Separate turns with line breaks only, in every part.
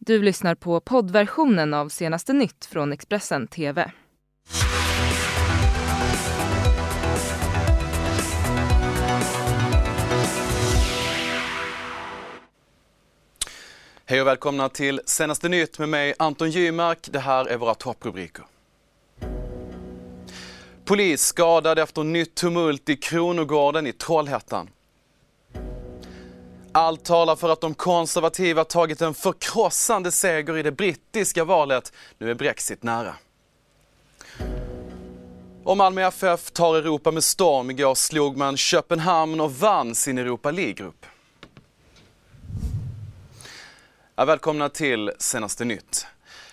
Du lyssnar på poddversionen av senaste nytt från Expressen TV.
Hej och välkomna till senaste nytt med mig Anton Gymark. Det här är våra topprubriker. Polis skadad efter nytt tumult i Kronogården i Trollhättan. Allt talar för att de konservativa tagit en förkrossande seger i det brittiska valet. Nu är Brexit nära. Och Malmö FF tar Europa med storm. Igår slog man Köpenhamn och vann sin Europa League-grupp. Ja, välkomna till senaste nytt.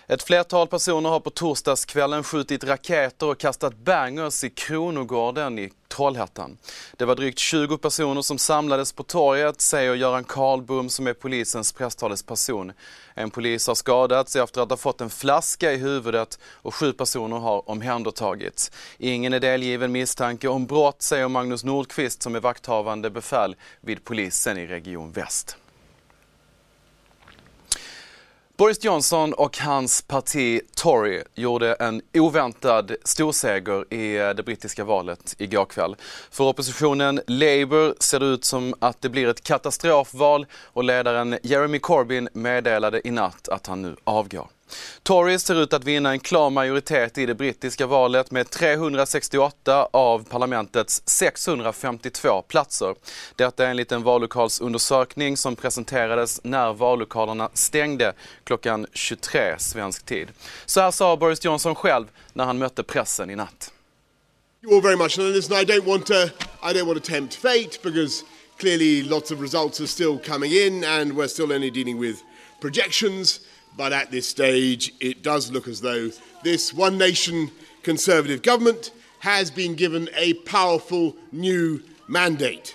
Ett flertal personer har på torsdagskvällen skjutit raketer och kastat bangers i Kronogården i Trollhättan. Det var drygt 20 personer som samlades på torget, säger Göran Karlbom som är polisens presstalesperson. En polis har skadats efter att ha fått en flaska i huvudet och sju personer har omhändertagits. Ingen är delgiven misstanke om brott, säger Magnus Nordqvist som är vakthavande befäl vid polisen i Region Väst. Boris Johnson och hans parti Tory gjorde en oväntad storseger i det brittiska valet igår kväll. För oppositionen Labour ser det ut som att det blir ett katastrofval och ledaren Jeremy Corbyn meddelade i natt att han nu avgår. Tories ser ut att vinna en klar majoritet i det brittiska valet med 368 av parlamentets 652 platser. Detta är enligt en vallokalsundersökning som presenterades när vallokalerna stängde klockan 23 svensk tid. Så här sa Boris Johnson själv när han mötte pressen i natt.
You all very much. And listen, I don't want to, I don't want to tempt fate because clearly lots of results are still coming in and we're still only dealing with projections. But at this stage, it does look as though this one nation Conservative government has been given a powerful new mandate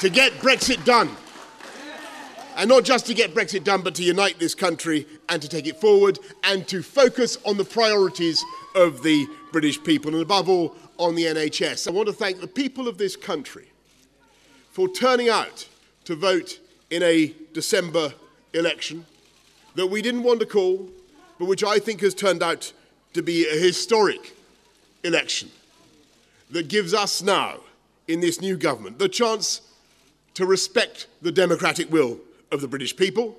to get Brexit done. And not just to get Brexit done, but to unite this country and to take it forward and to focus on the priorities of the British people and, above all, on the NHS. I want to thank the people of this country for turning out to vote in a December election that we didn't want to call, but which I think has turned out to be a historic election that gives us now, in this new government, the chance to respect the democratic will of the British people,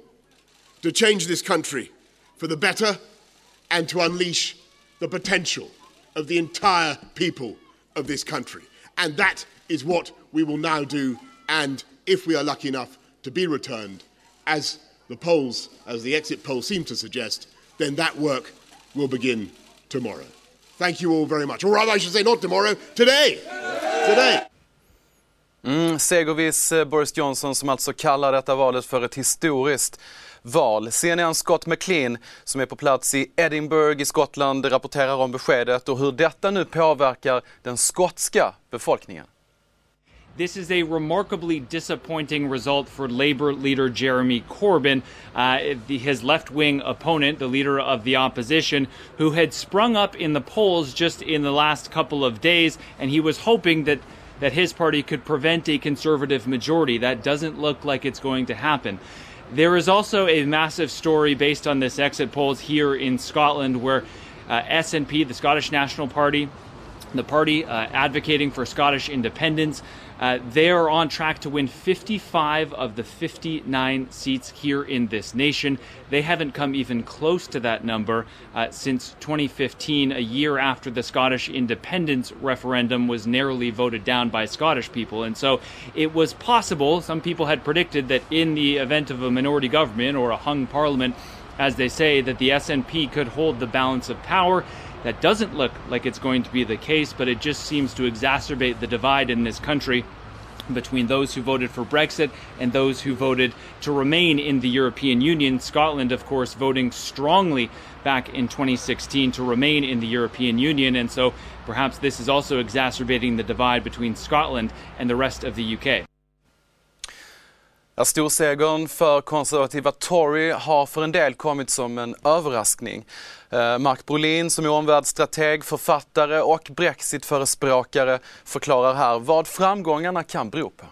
to change this country for the better, and to unleash the potential of the entire people of this country. And that is what we will now do, and if we are lucky enough to be returned as the polls, as the exit polls seem to suggest, then that work will begin tomorrow. Thank you all very much. Or rather, I should say not tomorrow, today. Today.
Mm, segerviss eh, Boris Johnson som alltså kallar detta valet för ett historiskt val. CNN Scott McLean som är på plats i Edinburgh i Skottland rapporterar om beskedet och hur detta nu påverkar den skotska befolkningen.
This is a remarkably disappointing result for Labour leader Jeremy Corbyn, uh, his left wing opponent, the leader of the opposition, who had sprung up in the polls just in the last couple of days, and he was hoping that. That his party could prevent a conservative majority. That doesn't look like it's going to happen. There is also a massive story based on this exit polls here in Scotland, where uh, SNP, the Scottish National Party, the party uh, advocating for Scottish independence, uh, they are on track to win 55 of the 59 seats here in this nation. They haven't come even close to that number uh, since 2015, a year after the Scottish independence referendum was narrowly voted down by Scottish people. And so it was possible, some people had predicted that in the event of a minority government or a hung parliament, as they say, that the SNP could hold the balance of power. That doesn't look like it's going to be the case, but it just seems to exacerbate the divide in this country between those who voted for Brexit and those who voted to remain in the European Union. Scotland, of course, voting strongly back in 2016 to remain in the European Union, and so perhaps this is also exacerbating the divide between Scotland and the rest of the UK.
Storsegern för konservativa Tory har för en del kommit som en överraskning. Eh, Mark Brolin som är omvärldsstrateg, författare och brexitförespråkare förklarar här vad framgångarna kan bero på.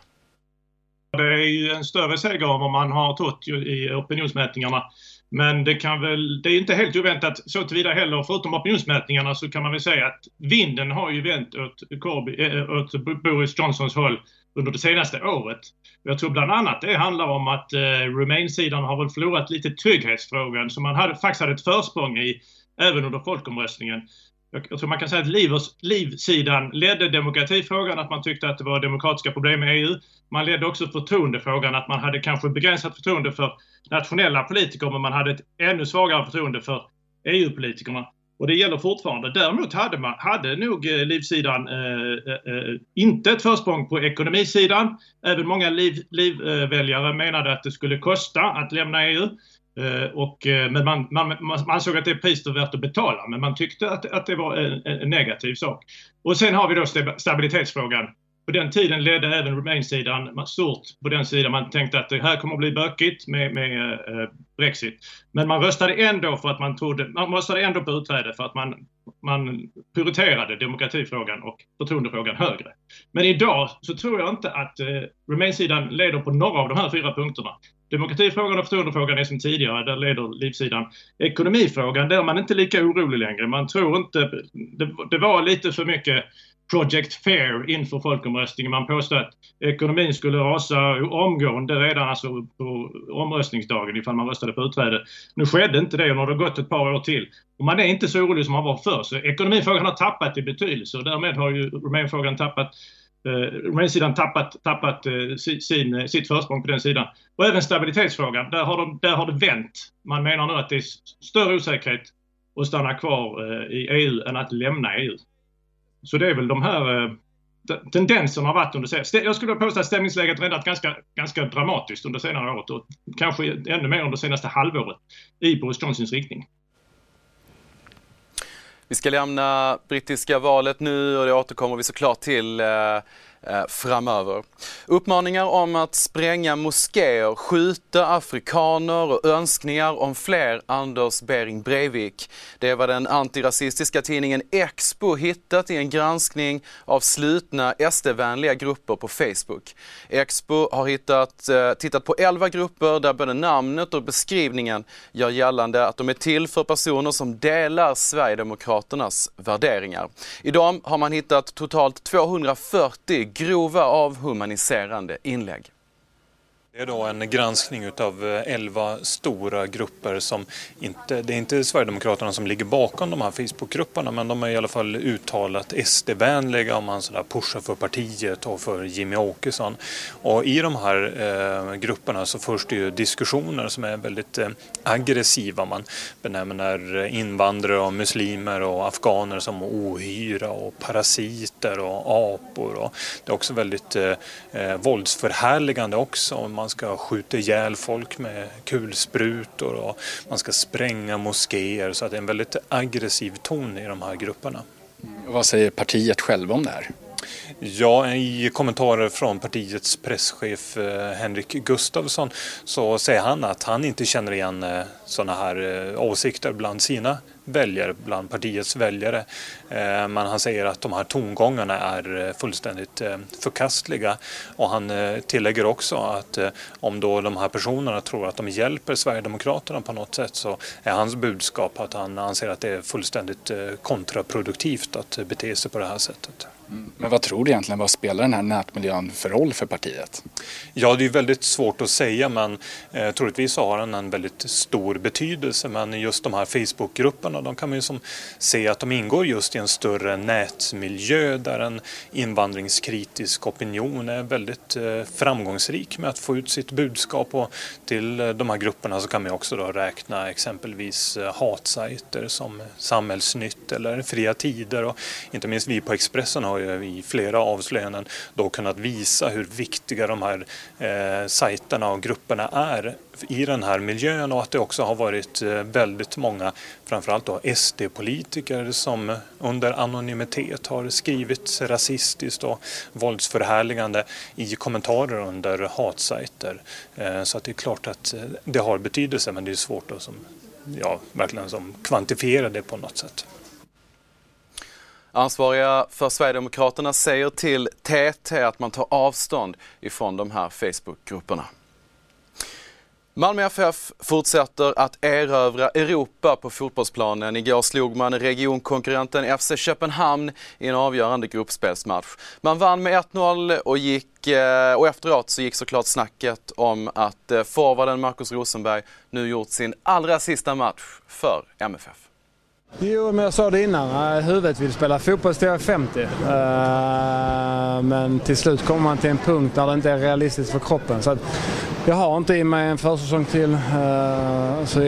det är ju en större seger än vad man har trott i opinionsmätningarna. Men det kan väl, det är inte helt oväntat så tillvida heller, förutom opinionsmätningarna så kan man väl säga att vinden har ju vänt åt, Corby, äh, åt Boris Johnsons håll under det senaste året. Jag tror bland annat det handlar om att eh, Remain-sidan har väl förlorat lite trygghetsfrågan som man hade, faktiskt hade ett försprång i även under folkomröstningen. Jag, jag tror man kan säga att Liv-sidan ledde demokratifrågan, att man tyckte att det var demokratiska problem med EU. Man ledde också förtroendefrågan, att man hade kanske begränsat förtroende för nationella politiker men man hade ett ännu svagare förtroende för EU-politikerna. Och det gäller fortfarande. Däremot hade, man, hade nog eh, Livsidan eh, eh, eh, inte ett försprång på ekonomisidan. Även många Livväljare liv, menade att det skulle kosta att lämna EU. Eh, och, eh, men man, man, man ansåg att det är priset värt att betala, men man tyckte att, att det var en, en negativ sak. Och sen har vi då stabilitetsfrågan. På den tiden ledde även Remain-sidan stort på den sidan. Man tänkte att det här kommer att bli bökigt med, med eh, Brexit. Men man röstade ändå för att man trodde, man röstade ändå på utträde för att man, man prioriterade demokratifrågan och förtroendefrågan högre. Men idag så tror jag inte att eh, Remain-sidan leder på några av de här fyra punkterna. Demokratifrågan och förtroendefrågan är som tidigare, där leder livsidan. Ekonomifrågan, där är man inte lika orolig längre. Man tror inte, det, det var lite för mycket Project Fair inför folkomröstningen. Man påstod att ekonomin skulle rasa omgående redan alltså på omröstningsdagen ifall man röstade på utträde. Nu skedde inte det och nu har det gått ett par år till. Och man är inte så orolig som man var förr. Så ekonomifrågan har tappat i betydelse och därmed har ju Rumänfrågan tappat eh, Remain-sidan tappat, tappat eh, sin, eh, sitt försprång på den sidan. Och även stabilitetsfrågan, där har, de, där har det vänt. Man menar nu att det är större osäkerhet att stanna kvar eh, i EU än att lämna EU. Så det är väl de här tendenserna har varit under Jag skulle påstå att stämningsläget räddat ganska, ganska dramatiskt under senare året och kanske ännu mer under senaste halvåret i Boris Johnsons riktning.
Vi ska lämna brittiska valet nu och det återkommer vi såklart till eh, Eh, framöver. Uppmaningar om att spränga moskéer, skjuta afrikaner och önskningar om fler Anders Bering Breivik. Det är vad den antirasistiska tidningen Expo hittat i en granskning av slutna SD-vänliga grupper på Facebook. Expo har hittat, eh, tittat på 11 grupper där både namnet och beskrivningen gör gällande att de är till för personer som delar Sverigedemokraternas värderingar. I dem har man hittat totalt 240 grova avhumaniserande inlägg.
Det är då en granskning utav eh, elva stora grupper som inte, det är inte Sverigedemokraterna som ligger bakom de här Facebookgrupperna men de är i alla fall uttalat SD-vänliga om man sådär pushar för partiet och för Jimmy Åkesson. Och i de här eh, grupperna så förs det ju diskussioner som är väldigt eh, aggressiva. Man benämner invandrare och muslimer och afghaner som ohyra och parasiter och apor. Och det är också väldigt eh, eh våldsförhärligande också. Man man ska skjuta ihjäl folk med kulsprutor och man ska spränga moskéer så att det är en väldigt aggressiv ton i de här grupperna.
vad säger partiet själva om det här?
Ja, i kommentarer från partiets presschef eh, Henrik Gustafsson så säger han att han inte känner igen eh, sådana här eh, åsikter bland sina väljare, bland partiets väljare. Eh, Men han säger att de här tongångarna är eh, fullständigt eh, förkastliga och han tillägger också att om då de här personerna tror att de hjälper Sverigedemokraterna på något sätt så är hans budskap att han anser att det är fullständigt kontraproduktivt att bete sig på det här sättet. Mm.
Men vad tror du egentligen, vad spelar den här nätmiljön för roll för partiet?
Ja, det är väldigt svårt att säga men eh, troligtvis har den en väldigt stor betydelse. Men just de här Facebookgrupperna, de kan man ju som se att de ingår just i en större nätmiljö där en invandringskritisk opinion är väldigt eh, framgångsrik med att få ut sitt budskap. Och till eh, de här grupperna så kan man också då räkna exempelvis eh, hatsajter som Samhällsnytt eller Fria Tider och inte minst vi på Expressen har ju i flera avslöjanden då kunnat visa hur viktiga de här eh, sajterna och grupperna är i den här miljön och att det också har varit eh, väldigt många, framförallt då SD-politiker som under anonymitet har skrivit rasistiskt och våldsförhärligande i kommentarer under hatsajter. Eh, så att det är klart att eh, det har betydelse men det är svårt att som, ja, verkligen som kvantifiera det på något sätt.
Ansvariga för Sverigedemokraterna säger till TT att man tar avstånd ifrån de här Facebookgrupperna. Malmö FF fortsätter att erövra Europa på fotbollsplanen. Igår slog man regionkonkurrenten FC Köpenhamn i en avgörande gruppspelsmatch. Man vann med 1-0 och, gick, eh, och efteråt så gick såklart snacket om att eh, forwarden Marcus Rosenberg nu gjort sin allra sista match för MFF.
Jo, men jag sa det innan. Huvudet vill spela fotboll till jag är 50. Men till slut kommer man till en punkt där det inte är realistiskt för kroppen. Så jag har inte i mig en försäsong till. Så,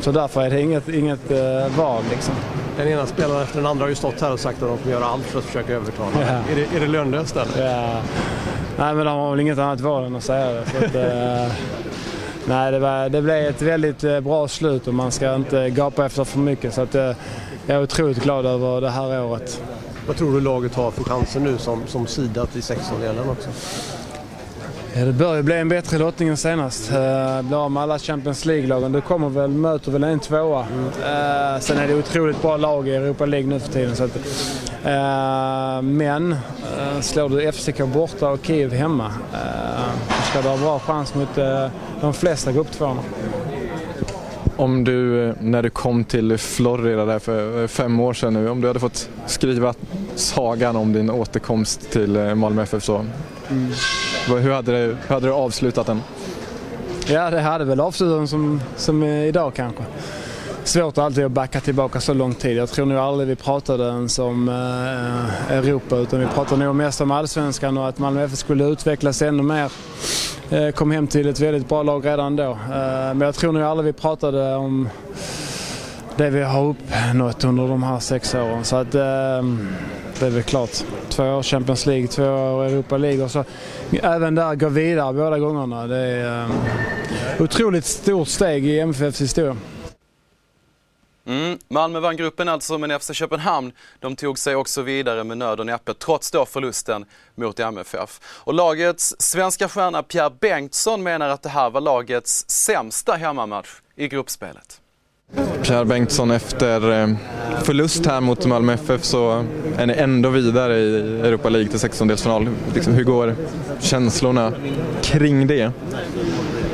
så därför är det inget, inget val. Liksom.
Den ena spelaren efter den andra har ju stått här och sagt att de kommer göra allt för att försöka övertala. Ja. Är, det, är det lönlöst eller?
Ja. Nej, men de har väl inget annat val än att säga det. Nej, det, var, det blev ett väldigt bra slut och man ska inte gapa efter för mycket. Så att, jag är otroligt glad över det här året.
Vad tror du laget har för chanser nu som, som sidat i 16-delen också?
Ja, det bör ju bli en bättre lottning än senast. Uh, bli av med alla Champions League-lagen. Du kommer väl, möter väl en tvåa. Mm. Uh, sen är det otroligt bra lag i Europa League nu för tiden. Så att, uh, men uh, slår du FCK borta och Kiev hemma ska du ha bra chans mot uh, de flesta grupptvåorna.
Om du, när du kom till Florida där för fem år sedan nu, om du hade fått skriva sagan om din återkomst till Malmö FF så, mm. hur, hade du, hur hade du avslutat den?
Ja, det hade väl avslutat den som, som idag kanske. Svårt alltid att backa tillbaka så lång tid. Jag tror nog aldrig vi pratade ens om eh, Europa utan vi pratade nog mest om allsvenskan och att Malmö FF skulle utvecklas ännu mer eh, kom hem till ett väldigt bra lag redan då. Eh, men jag tror nog aldrig vi pratade om det vi har uppnått under de här sex åren. Så att, eh, det är väl klart. Två år Champions League, två år Europa League och så även där gå vidare båda gångerna. Det är ett otroligt stort steg i MFFs historia.
Mm. Malmö vann gruppen alltså, men FC Köpenhamn de tog sig också vidare med nöd och näppe trots då förlusten mot MFF. Och lagets svenska stjärna Pierre Bengtsson menar att det här var lagets sämsta hemmamatch i gruppspelet.
Pierre Bengtsson efter förlust här mot Malmö FF så är ni ändå vidare i Europa League till 16-delsfinal. Liksom, hur går känslorna kring det?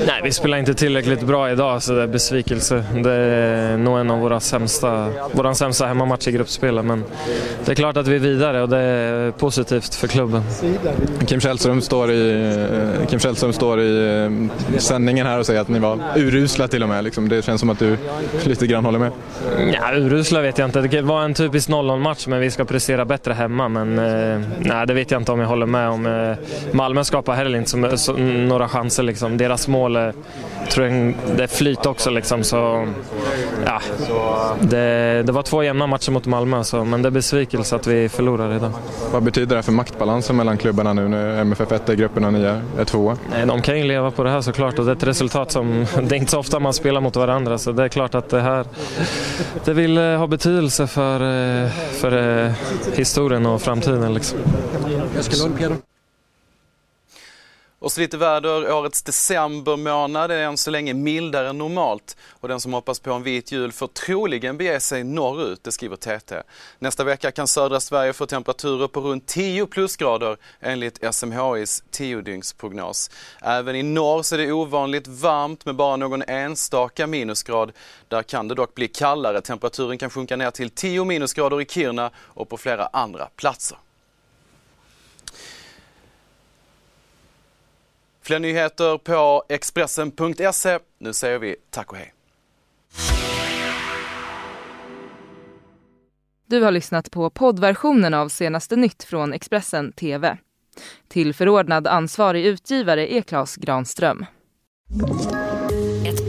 Nej, vi spelar inte tillräckligt bra idag så det är besvikelse. Det är nog en av våra sämsta, våran sämsta hemmamatch i gruppspelet men det är klart att vi är vidare och det är positivt för klubben.
Kim Källström står i, Kim Källström står i sändningen här och säger att ni var urusla till och med. Liksom. Det känns som att du lite grann håller med.
Ja, urusla vet jag inte. Det var en typisk 0-0 match men vi ska prestera bättre hemma. Men eh, nej, det vet jag inte om jag håller med om. Malmö skapar heller inte så, så, några chanser. Liksom. Deras mål är, tror jag, det är flyt också. Liksom, så, ja, det, det var två jämna matcher mot Malmö så, men det är besvikelse att vi förlorar idag.
Vad betyder det för maktbalansen mellan klubbarna nu när MFF 1 är gruppen och ni är tvåa?
De kan ju leva på det här såklart och det är ett resultat som, det är inte så ofta man spelar mot varandra så det är klart att det här det vill eh, ha betydelse för, eh, för eh, historien och framtiden. Liksom.
Och så lite väder, årets december månad är än så länge mildare än normalt och den som hoppas på en vit jul får troligen bege sig norrut, det skriver TT. Nästa vecka kan södra Sverige få temperaturer på runt 10 plusgrader enligt SMHIs 10-dygnsprognos. Även i norr så är det ovanligt varmt med bara någon enstaka minusgrad. Där kan det dock bli kallare, temperaturen kan sjunka ner till 10 minusgrader i Kiruna och på flera andra platser. Fler nyheter på Expressen.se. Nu säger vi tack och hej.
Du har lyssnat på poddversionen av senaste nytt från Expressen TV. Tillförordnad ansvarig utgivare är Klas Granström.